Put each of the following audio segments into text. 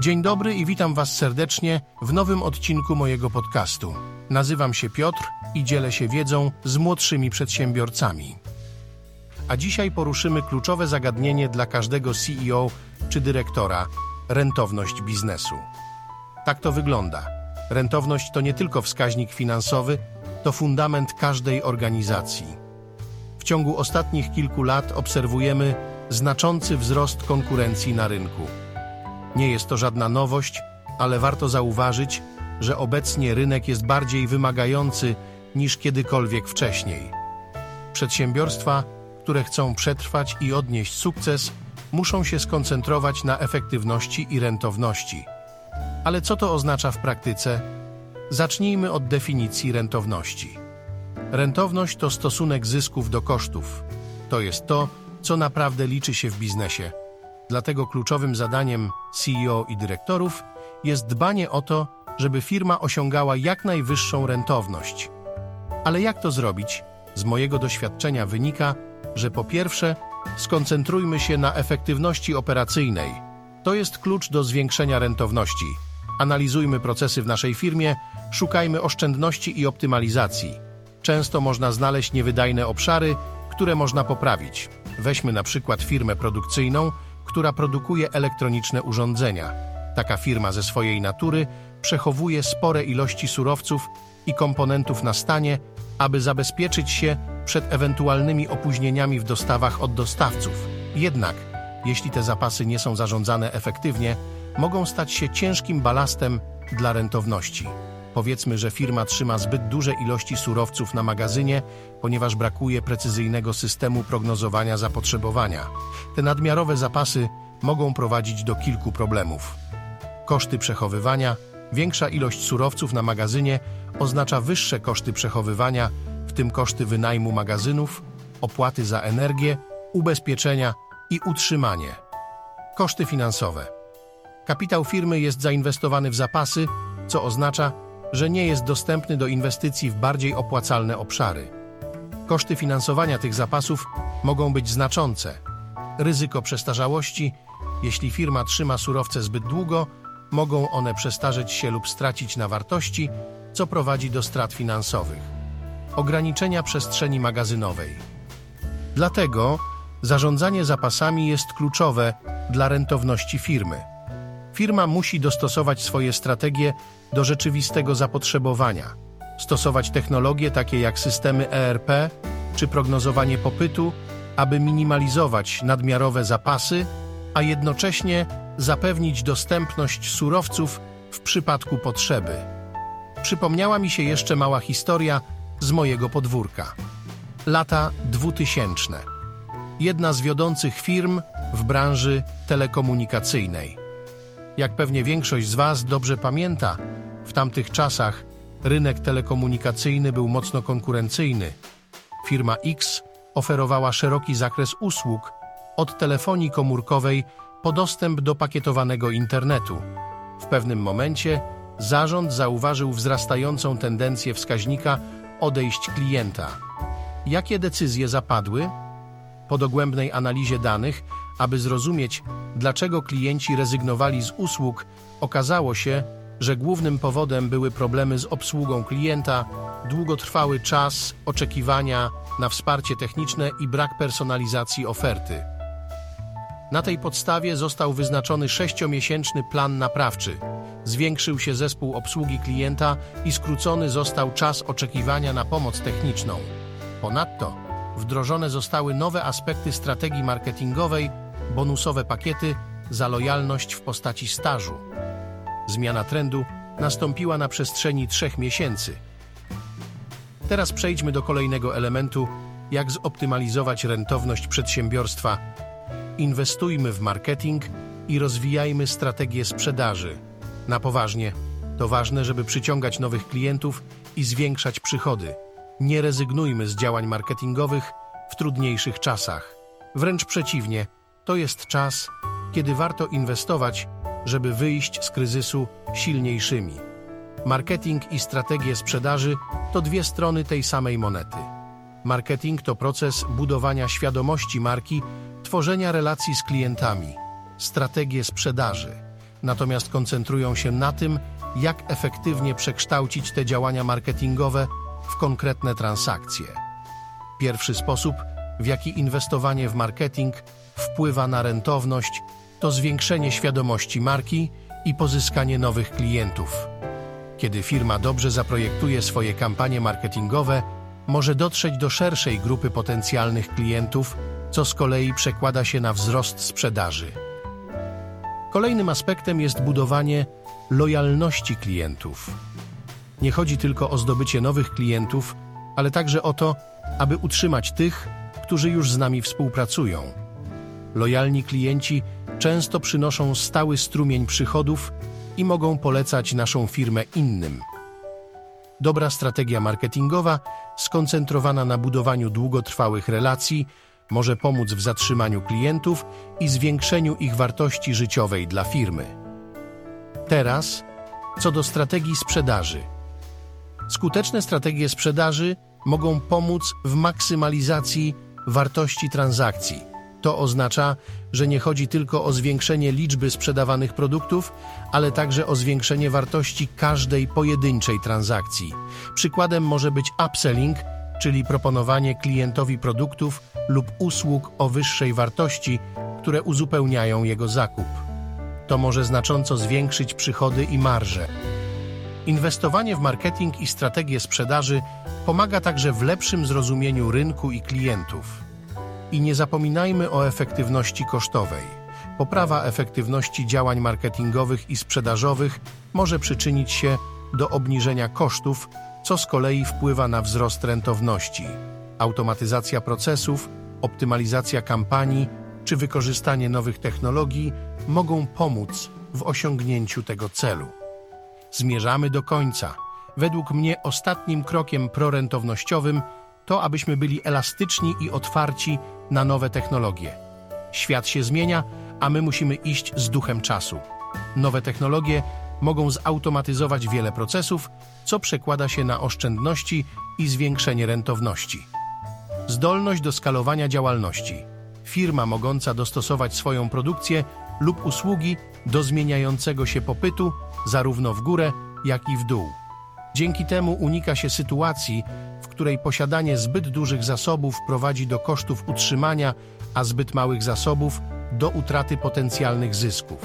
Dzień dobry i witam Was serdecznie w nowym odcinku mojego podcastu. Nazywam się Piotr i dzielę się wiedzą z młodszymi przedsiębiorcami. A dzisiaj poruszymy kluczowe zagadnienie dla każdego CEO czy dyrektora rentowność biznesu. Tak to wygląda. Rentowność to nie tylko wskaźnik finansowy, to fundament każdej organizacji. W ciągu ostatnich kilku lat obserwujemy znaczący wzrost konkurencji na rynku. Nie jest to żadna nowość, ale warto zauważyć, że obecnie rynek jest bardziej wymagający niż kiedykolwiek wcześniej. Przedsiębiorstwa, które chcą przetrwać i odnieść sukces, muszą się skoncentrować na efektywności i rentowności. Ale co to oznacza w praktyce? Zacznijmy od definicji rentowności. Rentowność to stosunek zysków do kosztów. To jest to, co naprawdę liczy się w biznesie. Dlatego kluczowym zadaniem CEO i dyrektorów jest dbanie o to, żeby firma osiągała jak najwyższą rentowność. Ale jak to zrobić? Z mojego doświadczenia wynika, że po pierwsze, skoncentrujmy się na efektywności operacyjnej. To jest klucz do zwiększenia rentowności. Analizujmy procesy w naszej firmie, szukajmy oszczędności i optymalizacji. Często można znaleźć niewydajne obszary, które można poprawić. Weźmy na przykład firmę produkcyjną, która produkuje elektroniczne urządzenia. Taka firma ze swojej natury przechowuje spore ilości surowców i komponentów na stanie, aby zabezpieczyć się przed ewentualnymi opóźnieniami w dostawach od dostawców. Jednak, jeśli te zapasy nie są zarządzane efektywnie, mogą stać się ciężkim balastem dla rentowności. Powiedzmy, że firma trzyma zbyt duże ilości surowców na magazynie, ponieważ brakuje precyzyjnego systemu prognozowania zapotrzebowania. Te nadmiarowe zapasy mogą prowadzić do kilku problemów. Koszty przechowywania. Większa ilość surowców na magazynie oznacza wyższe koszty przechowywania, w tym koszty wynajmu magazynów, opłaty za energię, ubezpieczenia i utrzymanie. Koszty finansowe. Kapitał firmy jest zainwestowany w zapasy, co oznacza, że nie jest dostępny do inwestycji w bardziej opłacalne obszary. Koszty finansowania tych zapasów mogą być znaczące. Ryzyko przestarzałości, jeśli firma trzyma surowce zbyt długo, mogą one przestarzeć się lub stracić na wartości, co prowadzi do strat finansowych. Ograniczenia przestrzeni magazynowej. Dlatego zarządzanie zapasami jest kluczowe dla rentowności firmy. Firma musi dostosować swoje strategie do rzeczywistego zapotrzebowania, stosować technologie takie jak systemy ERP czy prognozowanie popytu, aby minimalizować nadmiarowe zapasy, a jednocześnie zapewnić dostępność surowców w przypadku potrzeby. Przypomniała mi się jeszcze mała historia z mojego podwórka. Lata 2000. Jedna z wiodących firm w branży telekomunikacyjnej. Jak pewnie większość z Was dobrze pamięta, w tamtych czasach rynek telekomunikacyjny był mocno konkurencyjny. Firma X oferowała szeroki zakres usług, od telefonii komórkowej po dostęp do pakietowanego internetu. W pewnym momencie zarząd zauważył wzrastającą tendencję wskaźnika odejść klienta. Jakie decyzje zapadły? Po dogłębnej analizie danych, aby zrozumieć, dlaczego klienci rezygnowali z usług, okazało się, że głównym powodem były problemy z obsługą klienta, długotrwały czas oczekiwania na wsparcie techniczne i brak personalizacji oferty. Na tej podstawie został wyznaczony sześciomiesięczny plan naprawczy. Zwiększył się zespół obsługi klienta i skrócony został czas oczekiwania na pomoc techniczną. Ponadto wdrożone zostały nowe aspekty strategii marketingowej, bonusowe pakiety za lojalność w postaci stażu. Zmiana trendu nastąpiła na przestrzeni trzech miesięcy. Teraz przejdźmy do kolejnego elementu, jak zoptymalizować rentowność przedsiębiorstwa. Inwestujmy w marketing i rozwijajmy strategię sprzedaży. Na poważnie, to ważne, żeby przyciągać nowych klientów i zwiększać przychody. Nie rezygnujmy z działań marketingowych w trudniejszych czasach. Wręcz przeciwnie, to jest czas, kiedy warto inwestować żeby wyjść z kryzysu silniejszymi. Marketing i strategie sprzedaży to dwie strony tej samej monety. Marketing to proces budowania świadomości marki, tworzenia relacji z klientami. Strategie sprzedaży natomiast koncentrują się na tym, jak efektywnie przekształcić te działania marketingowe w konkretne transakcje. Pierwszy sposób, w jaki inwestowanie w marketing wpływa na rentowność, to zwiększenie świadomości marki i pozyskanie nowych klientów. Kiedy firma dobrze zaprojektuje swoje kampanie marketingowe, może dotrzeć do szerszej grupy potencjalnych klientów, co z kolei przekłada się na wzrost sprzedaży. Kolejnym aspektem jest budowanie lojalności klientów. Nie chodzi tylko o zdobycie nowych klientów, ale także o to, aby utrzymać tych, którzy już z nami współpracują. Lojalni klienci często przynoszą stały strumień przychodów i mogą polecać naszą firmę innym. Dobra strategia marketingowa, skoncentrowana na budowaniu długotrwałych relacji, może pomóc w zatrzymaniu klientów i zwiększeniu ich wartości życiowej dla firmy. Teraz, co do strategii sprzedaży. Skuteczne strategie sprzedaży mogą pomóc w maksymalizacji wartości transakcji. To oznacza, że nie chodzi tylko o zwiększenie liczby sprzedawanych produktów, ale także o zwiększenie wartości każdej pojedynczej transakcji. Przykładem może być upselling, czyli proponowanie klientowi produktów lub usług o wyższej wartości, które uzupełniają jego zakup. To może znacząco zwiększyć przychody i marże. Inwestowanie w marketing i strategię sprzedaży pomaga także w lepszym zrozumieniu rynku i klientów. I nie zapominajmy o efektywności kosztowej. Poprawa efektywności działań marketingowych i sprzedażowych może przyczynić się do obniżenia kosztów, co z kolei wpływa na wzrost rentowności. Automatyzacja procesów, optymalizacja kampanii czy wykorzystanie nowych technologii mogą pomóc w osiągnięciu tego celu. Zmierzamy do końca. Według mnie ostatnim krokiem prorentownościowym to, abyśmy byli elastyczni i otwarci na nowe technologie. Świat się zmienia, a my musimy iść z duchem czasu. Nowe technologie mogą zautomatyzować wiele procesów, co przekłada się na oszczędności i zwiększenie rentowności. Zdolność do skalowania działalności. Firma mogąca dostosować swoją produkcję lub usługi do zmieniającego się popytu zarówno w górę, jak i w dół. Dzięki temu unika się sytuacji, w której posiadanie zbyt dużych zasobów prowadzi do kosztów utrzymania, a zbyt małych zasobów do utraty potencjalnych zysków.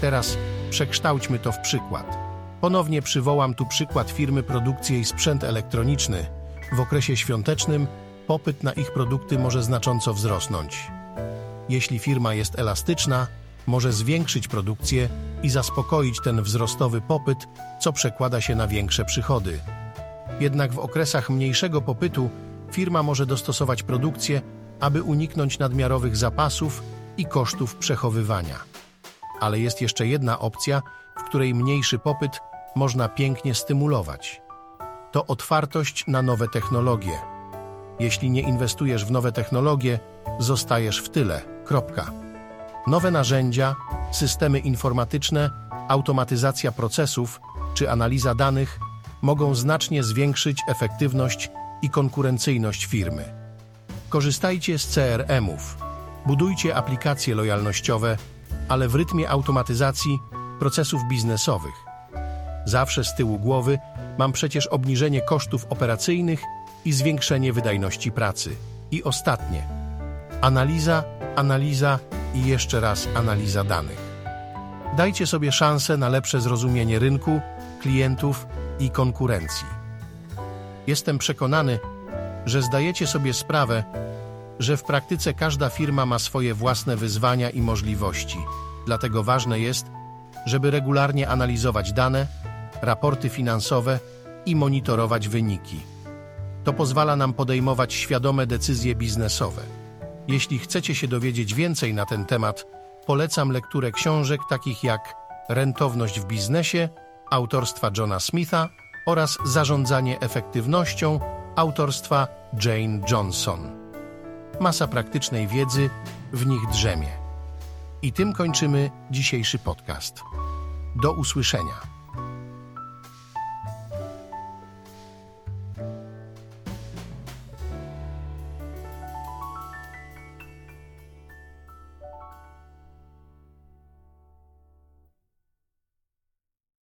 Teraz przekształćmy to w przykład. Ponownie przywołam tu przykład firmy Produkcje i Sprzęt Elektroniczny. W okresie świątecznym popyt na ich produkty może znacząco wzrosnąć. Jeśli firma jest elastyczna, może zwiększyć produkcję i zaspokoić ten wzrostowy popyt, co przekłada się na większe przychody. Jednak w okresach mniejszego popytu firma może dostosować produkcję, aby uniknąć nadmiarowych zapasów i kosztów przechowywania. Ale jest jeszcze jedna opcja, w której mniejszy popyt można pięknie stymulować. To otwartość na nowe technologie. Jeśli nie inwestujesz w nowe technologie, zostajesz w tyle. Kropka. Nowe narzędzia, systemy informatyczne, automatyzacja procesów czy analiza danych mogą znacznie zwiększyć efektywność i konkurencyjność firmy. Korzystajcie z CRM-ów, budujcie aplikacje lojalnościowe, ale w rytmie automatyzacji procesów biznesowych. Zawsze z tyłu głowy mam przecież obniżenie kosztów operacyjnych i zwiększenie wydajności pracy. I ostatnie. Analiza, analiza i jeszcze raz analiza danych. Dajcie sobie szansę na lepsze zrozumienie rynku, klientów i konkurencji. Jestem przekonany, że zdajecie sobie sprawę, że w praktyce każda firma ma swoje własne wyzwania i możliwości. Dlatego ważne jest, żeby regularnie analizować dane, raporty finansowe i monitorować wyniki. To pozwala nam podejmować świadome decyzje biznesowe. Jeśli chcecie się dowiedzieć więcej na ten temat, polecam lekturę książek takich jak Rentowność w biznesie autorstwa Johna Smitha oraz Zarządzanie efektywnością autorstwa Jane Johnson. Masa praktycznej wiedzy w nich drzemie. I tym kończymy dzisiejszy podcast. Do usłyszenia.